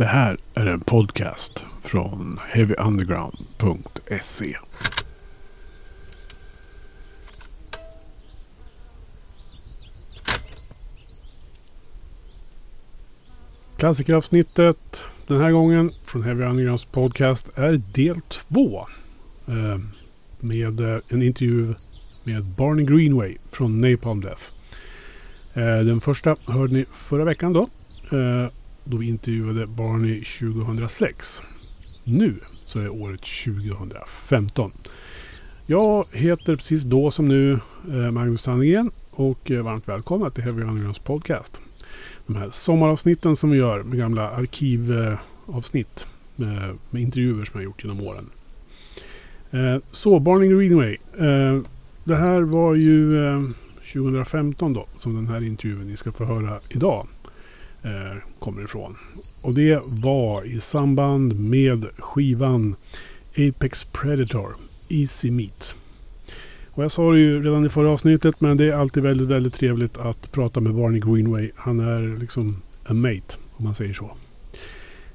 Det här är en podcast från heavyunderground.se. Klassikeravsnittet den här gången från Heavy Undergrounds podcast är del två. Eh, med eh, en intervju med Barney Greenway från Napalm Death. Eh, den första hörde ni förra veckan då. Då vi intervjuade Barney 2006. Nu så är året 2015. Jag heter precis då som nu eh, Magnus Tannegren och eh, varmt välkomna till Heavy Undergrounds podcast. De här sommaravsnitten som vi gör med gamla arkivavsnitt eh, med, med intervjuer som jag gjort genom åren. Så, Barney Greenway. Det här var ju 2015 då som den här intervjun ni ska få höra idag eh, kommer ifrån. Och det var i samband med skivan Apex Predator Easy Meat. Och jag sa det ju redan i förra avsnittet men det är alltid väldigt, väldigt trevligt att prata med Barney Greenway. Han är liksom a mate om man säger så.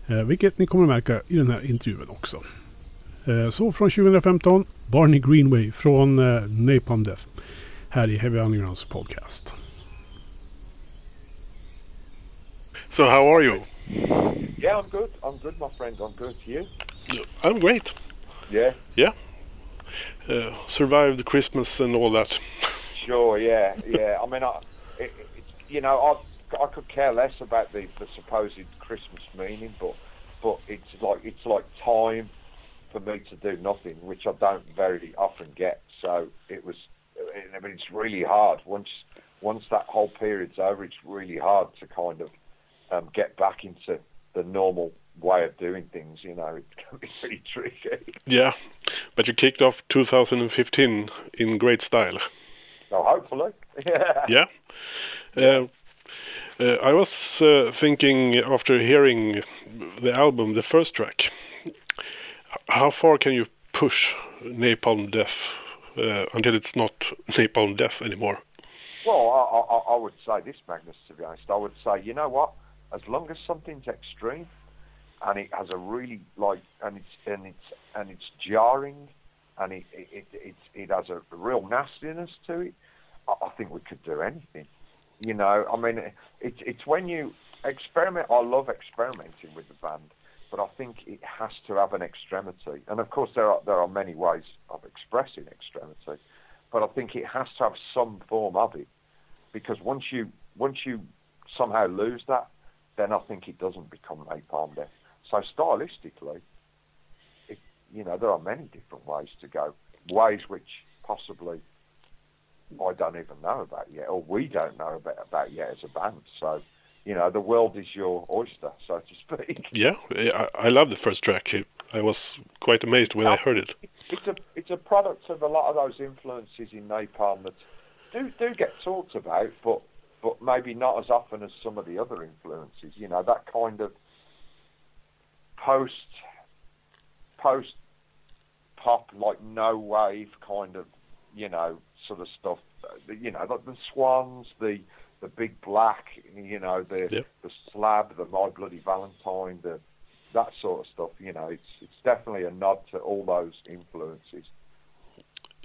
Eh, vilket ni kommer att märka i den här intervjun också. Eh, så från 2015, Barney Greenway från eh, Napalm Death. Här i Heavy Undergrounds podcast. So how are you? Yeah, I'm good. I'm good, my friend. I'm good. You? I'm great. Yeah. Yeah. Uh, survived Christmas and all that. Sure. Yeah. Yeah. I mean, I, it, it, you know, I I could care less about the, the supposed Christmas meaning, but but it's like it's like time for me to do nothing, which I don't very often get. So it was. I mean, it's really hard once once that whole period's over. It's really hard to kind of um, get back into the normal way of doing things. You know, it can be pretty tricky. Yeah, but you kicked off 2015 in great style. So hopefully, yeah. Yeah. Uh, uh, I was uh, thinking after hearing the album, the first track, how far can you push Napalm Death uh, until it's not Napalm Death anymore? Well, I, I, I would say this, Magnus. To be honest, I would say, you know what? As long as something's extreme, and it has a really like, and it's and it's and it's jarring, and it it it, it, it has a real nastiness to it. I, I think we could do anything. You know, I mean, it's it's when you experiment. I love experimenting with the band, but I think it has to have an extremity. And of course, there are there are many ways of expressing extremity, but I think it has to have some form of it, because once you once you somehow lose that, then I think it doesn't become napalm death. So stylistically, it, you know, there are many different ways to go. Ways which possibly I don't even know about yet, or we don't know about, about yet as a band. So, you know, the world is your oyster, so to speak. Yeah, I, I love the first track. I was quite amazed when I heard it. It's a it's a product of a lot of those influences in napalm that do do get talked about, but maybe not as often as some of the other influences. You know, that kind of post post pop like no wave kind of you know sort of stuff. You know, like the Swans, the the Big Black, you know, the Yep. the Slab, the My Bloody Valentine, the that sort of stuff. You know, it's it's definitely a nod to all those influences.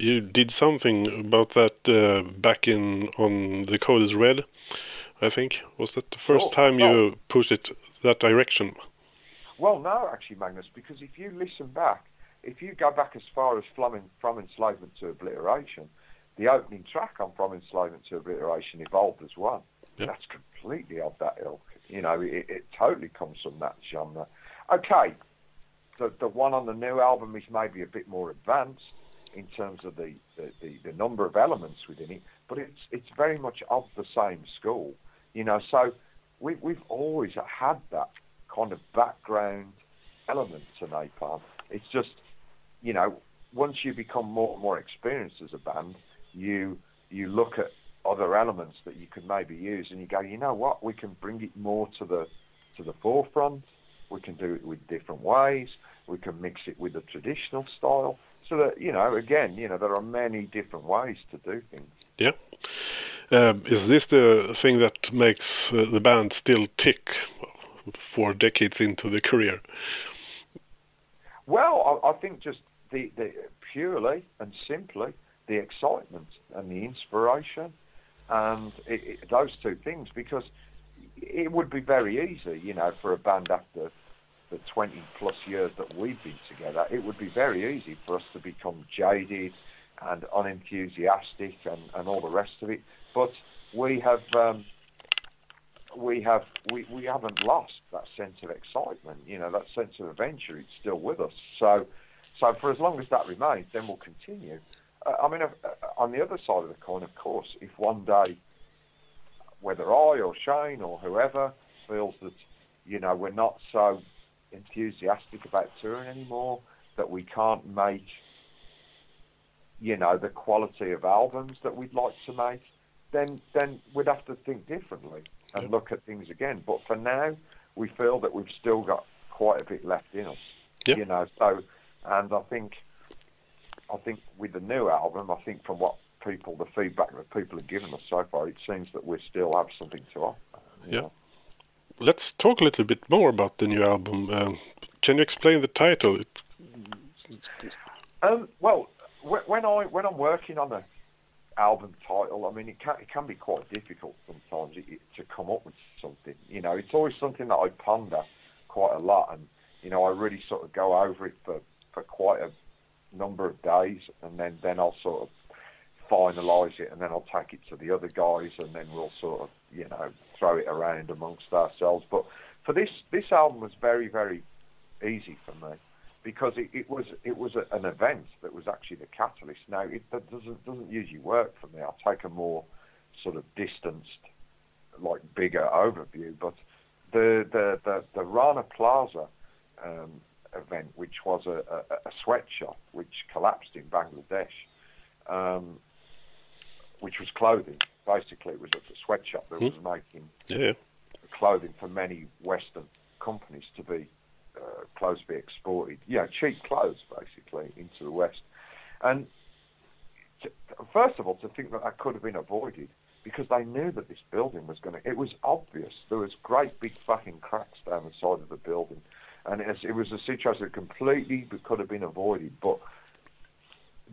You did something about that uh, back in on the Code is Red, I think. Was that the first Oh, time no. you pushed it that direction? Well, no, actually, Magnus, because if you listen back, if you go back as far as from, from enslavement to obliteration, the opening track on From Enslavement to Obliteration evolved as one. Yeah. That's completely of that ilk. You know, it, it totally comes from that genre. Okay, the the one on the new album is maybe a bit more advanced in terms of the, the, the, the number of elements within it, but it's it's very much of the same school. You know, so we we've always had that kind of background element to napalm. It's just, you know, once you become more and more experienced as a band, you you look at other elements that you could maybe use, and you go, you know what, we can bring it more to the to the forefront. We can do it with different ways. We can mix it with the traditional style. So that you know, again, you know, there are many different ways to do things. Yeah. Um, is this the thing that makes uh, the band still tick four decades into the career? Well, I, I think just the, the purely and simply the excitement and the inspiration and it, it, those two things because it would be very easy, you know, for a band after the 20 plus years that we've been together, it would be very easy for us to become jaded and unenthusiastic and, and all the rest of it. But we have um, we have we, we haven't lost that sense of excitement. You know, that sense of adventure. It's still with us. So so for as long as that remains, then we'll continue. Uh, I mean, uh, on the other side of the coin, of course, if one day, whether I or Shane or whoever feels that you know we're not so enthusiastic about touring anymore, that we can't make you know the quality of albums that we'd like to make, then then we'd have to think differently and yep. look at things again. But for now, we feel that we've still got quite a bit left in us. Yep. You know, so and I think I think with the new album, I think from what people, the feedback that people have given us so far, it seems that we still have something to offer. Yeah. Know? Let's talk a little bit more about the new album. Uh, can you explain the title? It... Um, well, when I when I'm working on a album title, I mean, it can it can be quite difficult sometimes to come up with something. You know, it's always something that I ponder quite a lot, and you know, I really sort of go over it for for quite a number of days, and then then I'll sort of finalise it, and then I'll take it to the other guys, and then we'll sort of you know throw it around amongst ourselves. But for this this album was very very easy for me because it, it was it was a, an event that was actually the catalyst. Now it that doesn't doesn't usually work for me. I'll take a more sort of distanced, like bigger overview. But the the the, the Rana Plaza um, event, which was a, a, a, sweatshop which collapsed in Bangladesh, um, which was clothing. Basically, it was a sweatshop that was making yeah. clothing for many Western companies to be uh, clothes be exported, you know, cheap clothes basically into the West. And to, first of all, to think that that could have been avoided because they knew that this building was going to. It was obvious there was great big fucking cracks down the side of the building, and it, it was a situation that completely could have been avoided. But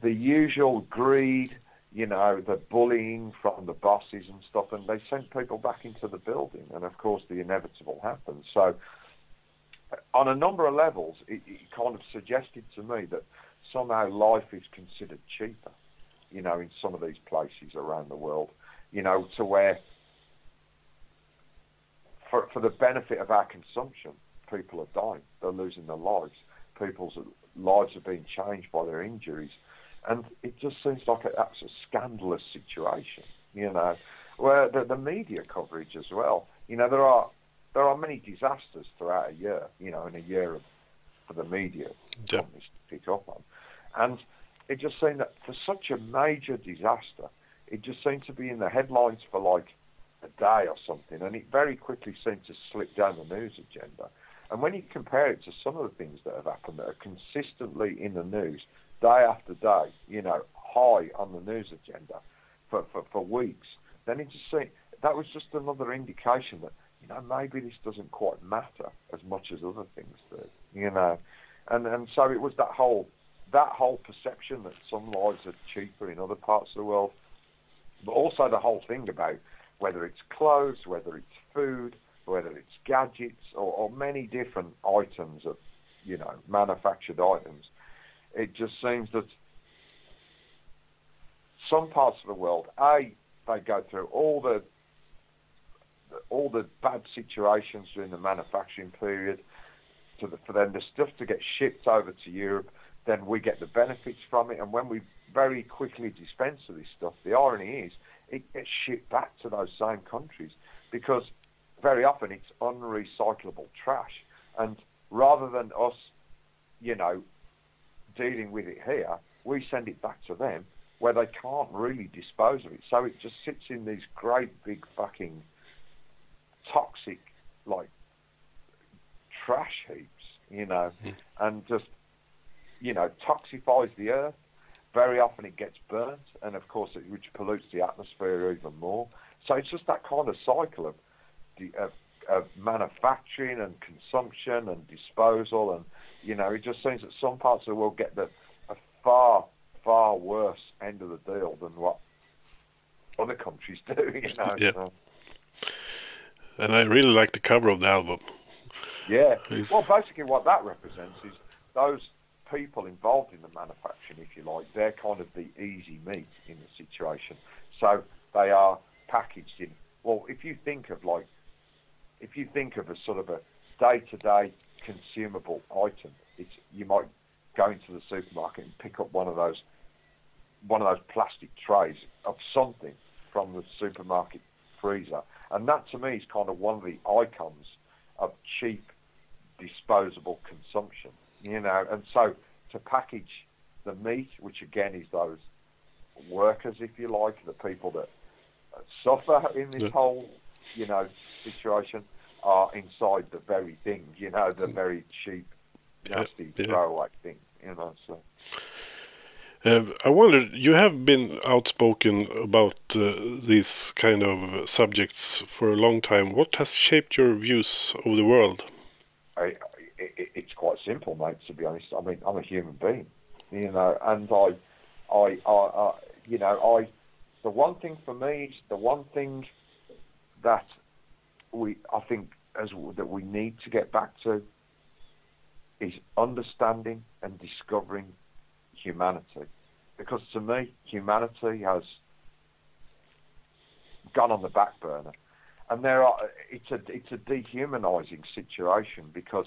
the usual greed, you know, the bullying from the bosses and stuff, and they sent people back into the building, and of course the inevitable happened. So on a number of levels, it, it, kind of suggested to me that somehow life is considered cheaper, you know, in some of these places around the world, you know, to where, for, for the benefit of our consumption, people are dying, they're losing their lives, people's lives are being changed by their injuries, and it just seems like a, that's a scandalous situation, you know, where the, the media coverage as well, you know, there are there are many disasters throughout a year, you know, in a year of, for the media yeah. to pick up on. And it just seemed that for such a major disaster, it just seemed to be in the headlines for like a day or something, and it very quickly seemed to slip down the news agenda. And when you compare it to some of the things that have happened that are consistently in the news day after day, you know, high on the news agenda for, for, for weeks, then it just seemed that was just another indication that you know, maybe this doesn't quite matter as much as other things do, you know. And and so it was that whole that whole perception that some lives are cheaper in other parts of the world, but also the whole thing about whether it's clothes, whether it's food, whether it's gadgets, or, or many different items of, you know, manufactured items. It just seems that some parts of the world, a, they go through all the all the bad situations during the manufacturing period, the, for then the stuff to get shipped over to Europe, then we get the benefits from it. And when we very quickly dispense of this stuff, the irony is it gets shipped back to those same countries because very often it's unrecyclable trash. And rather than us, you know, dealing with it here, we send it back to them where they can't really dispose of it. So it just sits in these great big fucking toxic like trash heaps, you know, mm. and just you know toxifies the earth. Very often it gets burnt, and of course it, which pollutes the atmosphere even more. So it's just that kind of cycle of, of, of manufacturing and consumption and disposal, and you know, it just seems that some parts of the world get the a far far worse end of the deal than what other countries do. You know. Yeah. So, And I really like the cover of the album. yeah. It's- Well, basically, what that represents is those people involved in the manufacturing, if you like, they're kind of the easy meat in the situation. So they are packaged in. Well, if you think of like, if you think of a sort of a day-to-day consumable item, it's you might go into the supermarket and pick up one of those, one of those plastic trays of something from the supermarket freezer, and that to me is kind of one of the icons of cheap disposable consumption, you know. And so to package the meat, which again is those workers, if you like, the people that suffer in this Yeah. whole, you know, situation, are inside the very thing, you know, the very cheap, nasty yeah. throwaway thing, you know. So Uh, I wonder, you have been outspoken about uh, these kind of subjects for a long time. What has shaped your views of the world? I, it, it- it's quite simple, mate. To be honest, I mean, I'm a human being, you know, and I, I, I, I you know, I. The one thing for me is the one thing that we, I think, as that we need to get back to is understanding and discovering humanity, because to me, humanity has gone on the back burner. And there are it's a it's a dehumanizing situation because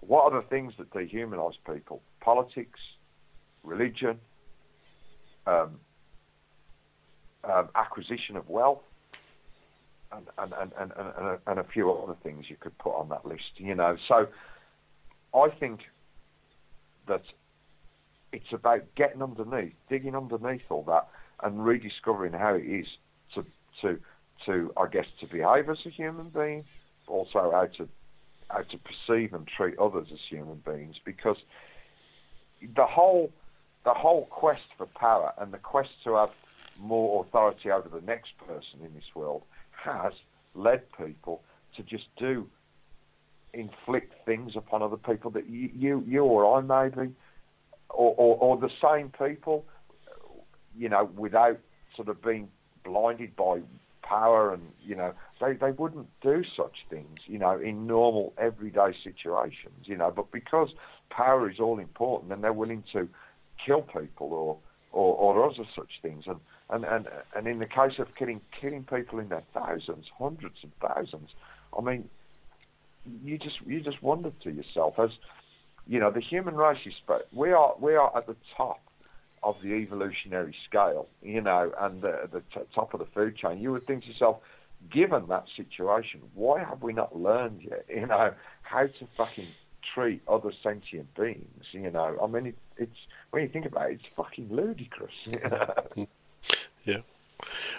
what are the things that dehumanize people? Politics, religion, um, um, acquisition of wealth, and and, and, and, and, and, a, few other things you could put on that list. You know, so I think that it's about getting underneath, digging underneath all that, and rediscovering how it is to to to I guess to behave as a human being, also how to how to perceive and treat others as human beings. Because the whole the whole quest for power and the quest to have more authority over the next person in this world has led people to just do inflict things upon other people that you you, you or I maybe or, or or the same people you know without sort of being blinded by power and you know they they wouldn't do such things you know in normal everyday situations you know. But because power is all important then they're willing to kill people or or, or other such things. And, and and and in the case of killing killing people in their thousands hundreds of thousands i mean you just you just wonder to yourself as you know the human race is we are we are at the top of the evolutionary scale, you know, and the, the t- top of the food chain, you would think to yourself, given that situation, why have we not learned yet, you know, how to fucking treat other sentient beings, you know? I mean, it, it's when you think about it, it's fucking ludicrous. Know?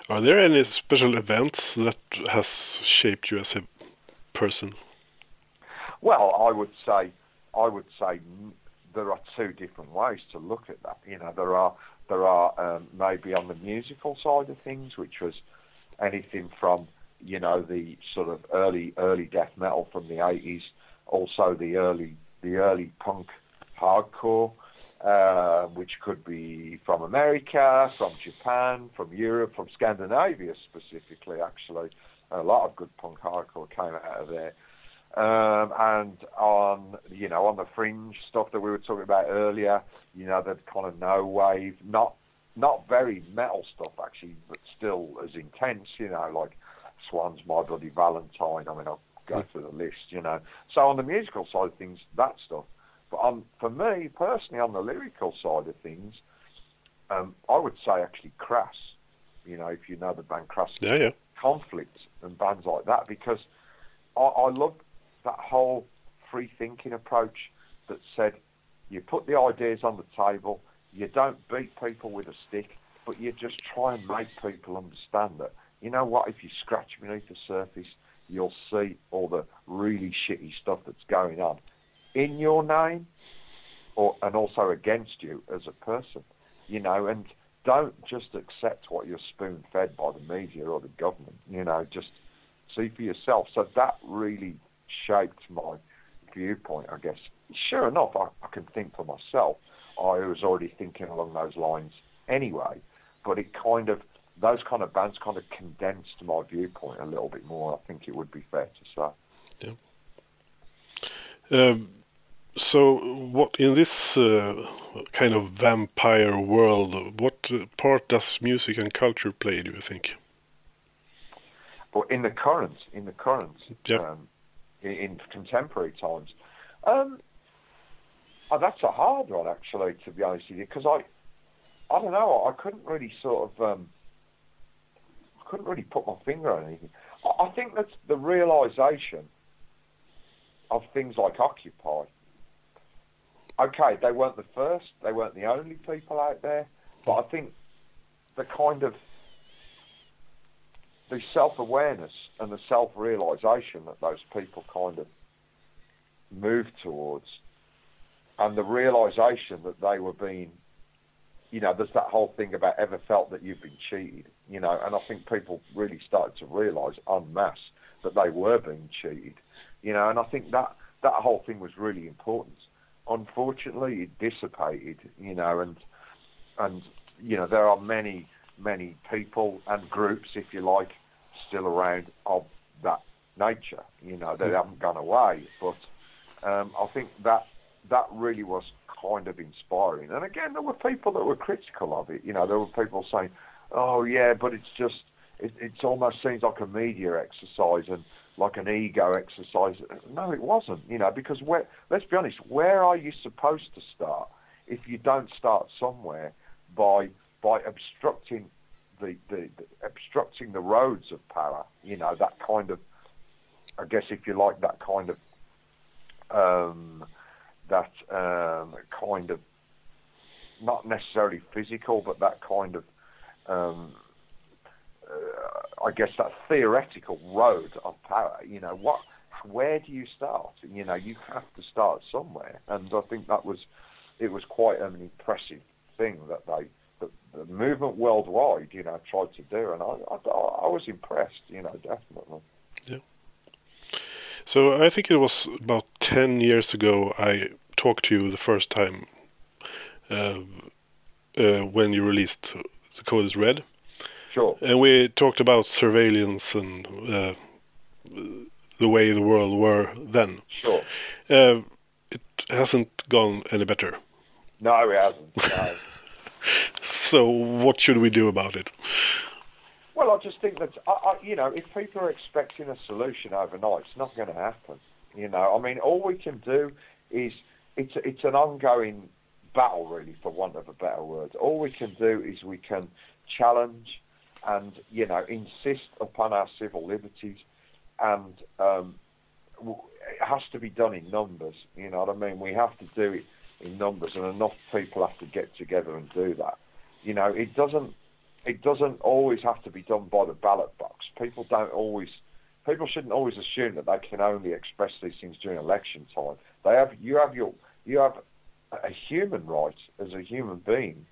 Are there any special events that has shaped you as a person? Well, I would say, I would say there are two different ways to look at that. You know, there are there are um, maybe on the musical side of things, which was anything from you know the sort of early early death metal from the eighties, also the early the early punk hardcore, uh, which could be from America, from Japan, from Europe, from Scandinavia specifically. Actually, a lot of good punk hardcore came out of there um, and on you know on the fringe stuff that we were talking about earlier, you know the kind of no wave, not not very metal stuff actually, but still as intense, you know, like Swans, My Bloody Valentine. I mean, I'll go through the list, you know. So on the musical side of things, that stuff. But on for me personally, on the lyrical side of things, um, I would say actually Crass. You know, if you know the band Crass, Yeah, yeah. conflict and bands like that because I, I love that whole free thinking approach that said you put the ideas on the table, you don't beat people with a stick, but you just try and make people understand that, you know what, if you scratch beneath the surface, you'll see all the really shitty stuff that's going on in your name or and also against you as a person. You know, and don't just accept what you're spoon fed by the media or the government, you know, just see for yourself. So that really shaped my viewpoint, I guess. Sure enough, I, I can think for myself. I was already thinking along those lines anyway, but it kind of those kind of bands kind of condensed my viewpoint a little bit more. I think it would be fair to say. Yeah. Um, so, what in this uh, kind of vampire world, what part does music and culture play? Do you think? Well, in the current, in the current, um, in, in contemporary times, um, oh, that's a hard one actually, to be honest with you, because I, I don't know, I couldn't really sort of, um, couldn't really put my finger on anything. I, I think that's the realization of things like Occupy. Okay, they weren't the first, they weren't the only people out there, but I think the kind of the self-awareness and the self-realization that those people kind of moved towards, and the realization that they were being, you know, there's that whole thing about ever felt that you've been cheated, you know, and I think people really started to realize en masse that they were being cheated, you know, and I think that that whole thing was really important. Unfortunately, it dissipated, you know, and and you know there are many many people and groups, if you like, still around of that nature. You know, they haven't gone away, but um, I think that that really was kind of inspiring. And again, there were people that were critical of it. You know, there were people saying, "Oh yeah, but it's just it, it almost seems like a media exercise and like an ego exercise." No, it wasn't. You know, because where let's be honest, where are you supposed to start if you don't start somewhere by by obstructing the, the, the obstructing the roads of power. You know that kind of, I guess if you like that kind of, um, that um, kind of, not necessarily physical, but that kind of, um, uh, I guess that theoretical road of power. You know what? Where do you start? You know you have to start somewhere, and I think that was, it was quite an impressive thing that they the, the movement worldwide, you know, tried to do, and I, I, I was impressed, you know, definitely. Yeah. So I think it was about ten years ago I talked to you the first time uh, uh, when you released the code is red, Sure. and we talked about surveillance and uh, the way the world were then. Sure. Uh, it hasn't gone any better. No, it hasn't. No. So what should we do about it? well, I just think that, I, I, you know, if people are expecting a solution overnight, it's not going to happen. You know, I mean, all we can do is it's it's an ongoing battle, really, for want of a better word. All we can do is we can challenge and you know insist upon our civil liberties, and um, it has to be done in numbers. You know what I mean? We have to do it in numbers, and enough people have to get together and do that. You know, it doesn't it doesn't always have to be done by the ballot box. People don't always people shouldn't always assume that they can only express these things during election time. They have you have your you have a human right as a human being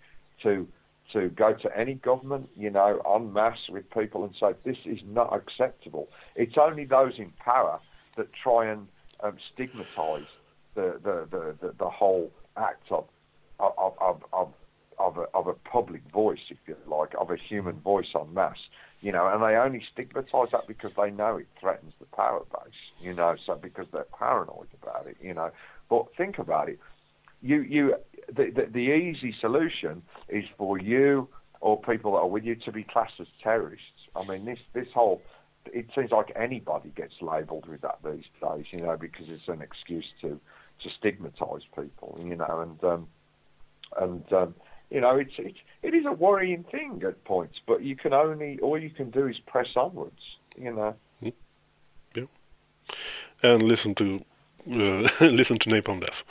to to go to any government, you know, en masse with people and say this is not acceptable. It's only those in power that try and um, stigmatise the, the, the, the, the whole act of of of of of a, of a public voice, if you like, of a human voice en masse, you know, and they only stigmatise that because they know it threatens the power base, you know, so because they're paranoid about it, you know. But think about it, you you the the, the easy solution is for you or people that are with you to be classed as terrorists. I mean, this this whole it seems like anybody gets labelled with that these days, you know, because it's an excuse to to stigmatise people, you know, and um, and um, you know, it's, it's it is a worrying thing at points, but you can only all you can do is press onwards, you know. And listen to uh, listen to Napalm Death.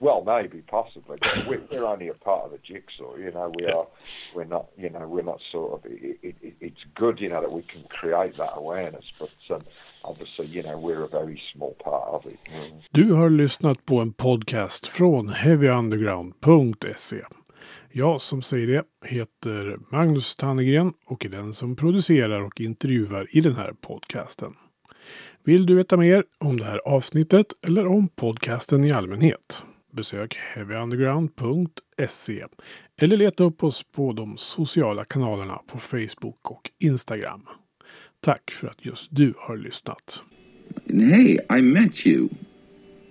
Well, maybe, possibly, we're, we're only a part of the jigsaw. You know, we Yeah. are, we're not, you know, we're not sort of. It, it, it, it's good, you know, that we can create that awareness, but um, obviously, you know, we're a very small part of it. Mm. Du har lyssnat på en podcast från heavyunderground.se. Jag som säger det heter Magnus Tannegren och är den som producerar och intervjuar i den här podcasten. Vill du veta mer om det här avsnittet eller om podcasten i allmänhet? Besök heavyunderground.se eller leta upp oss på de sociala kanalerna på Facebook och Instagram. Tack för att just du har lyssnat. Hey, I met you.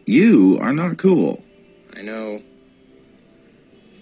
You are not cool. I know.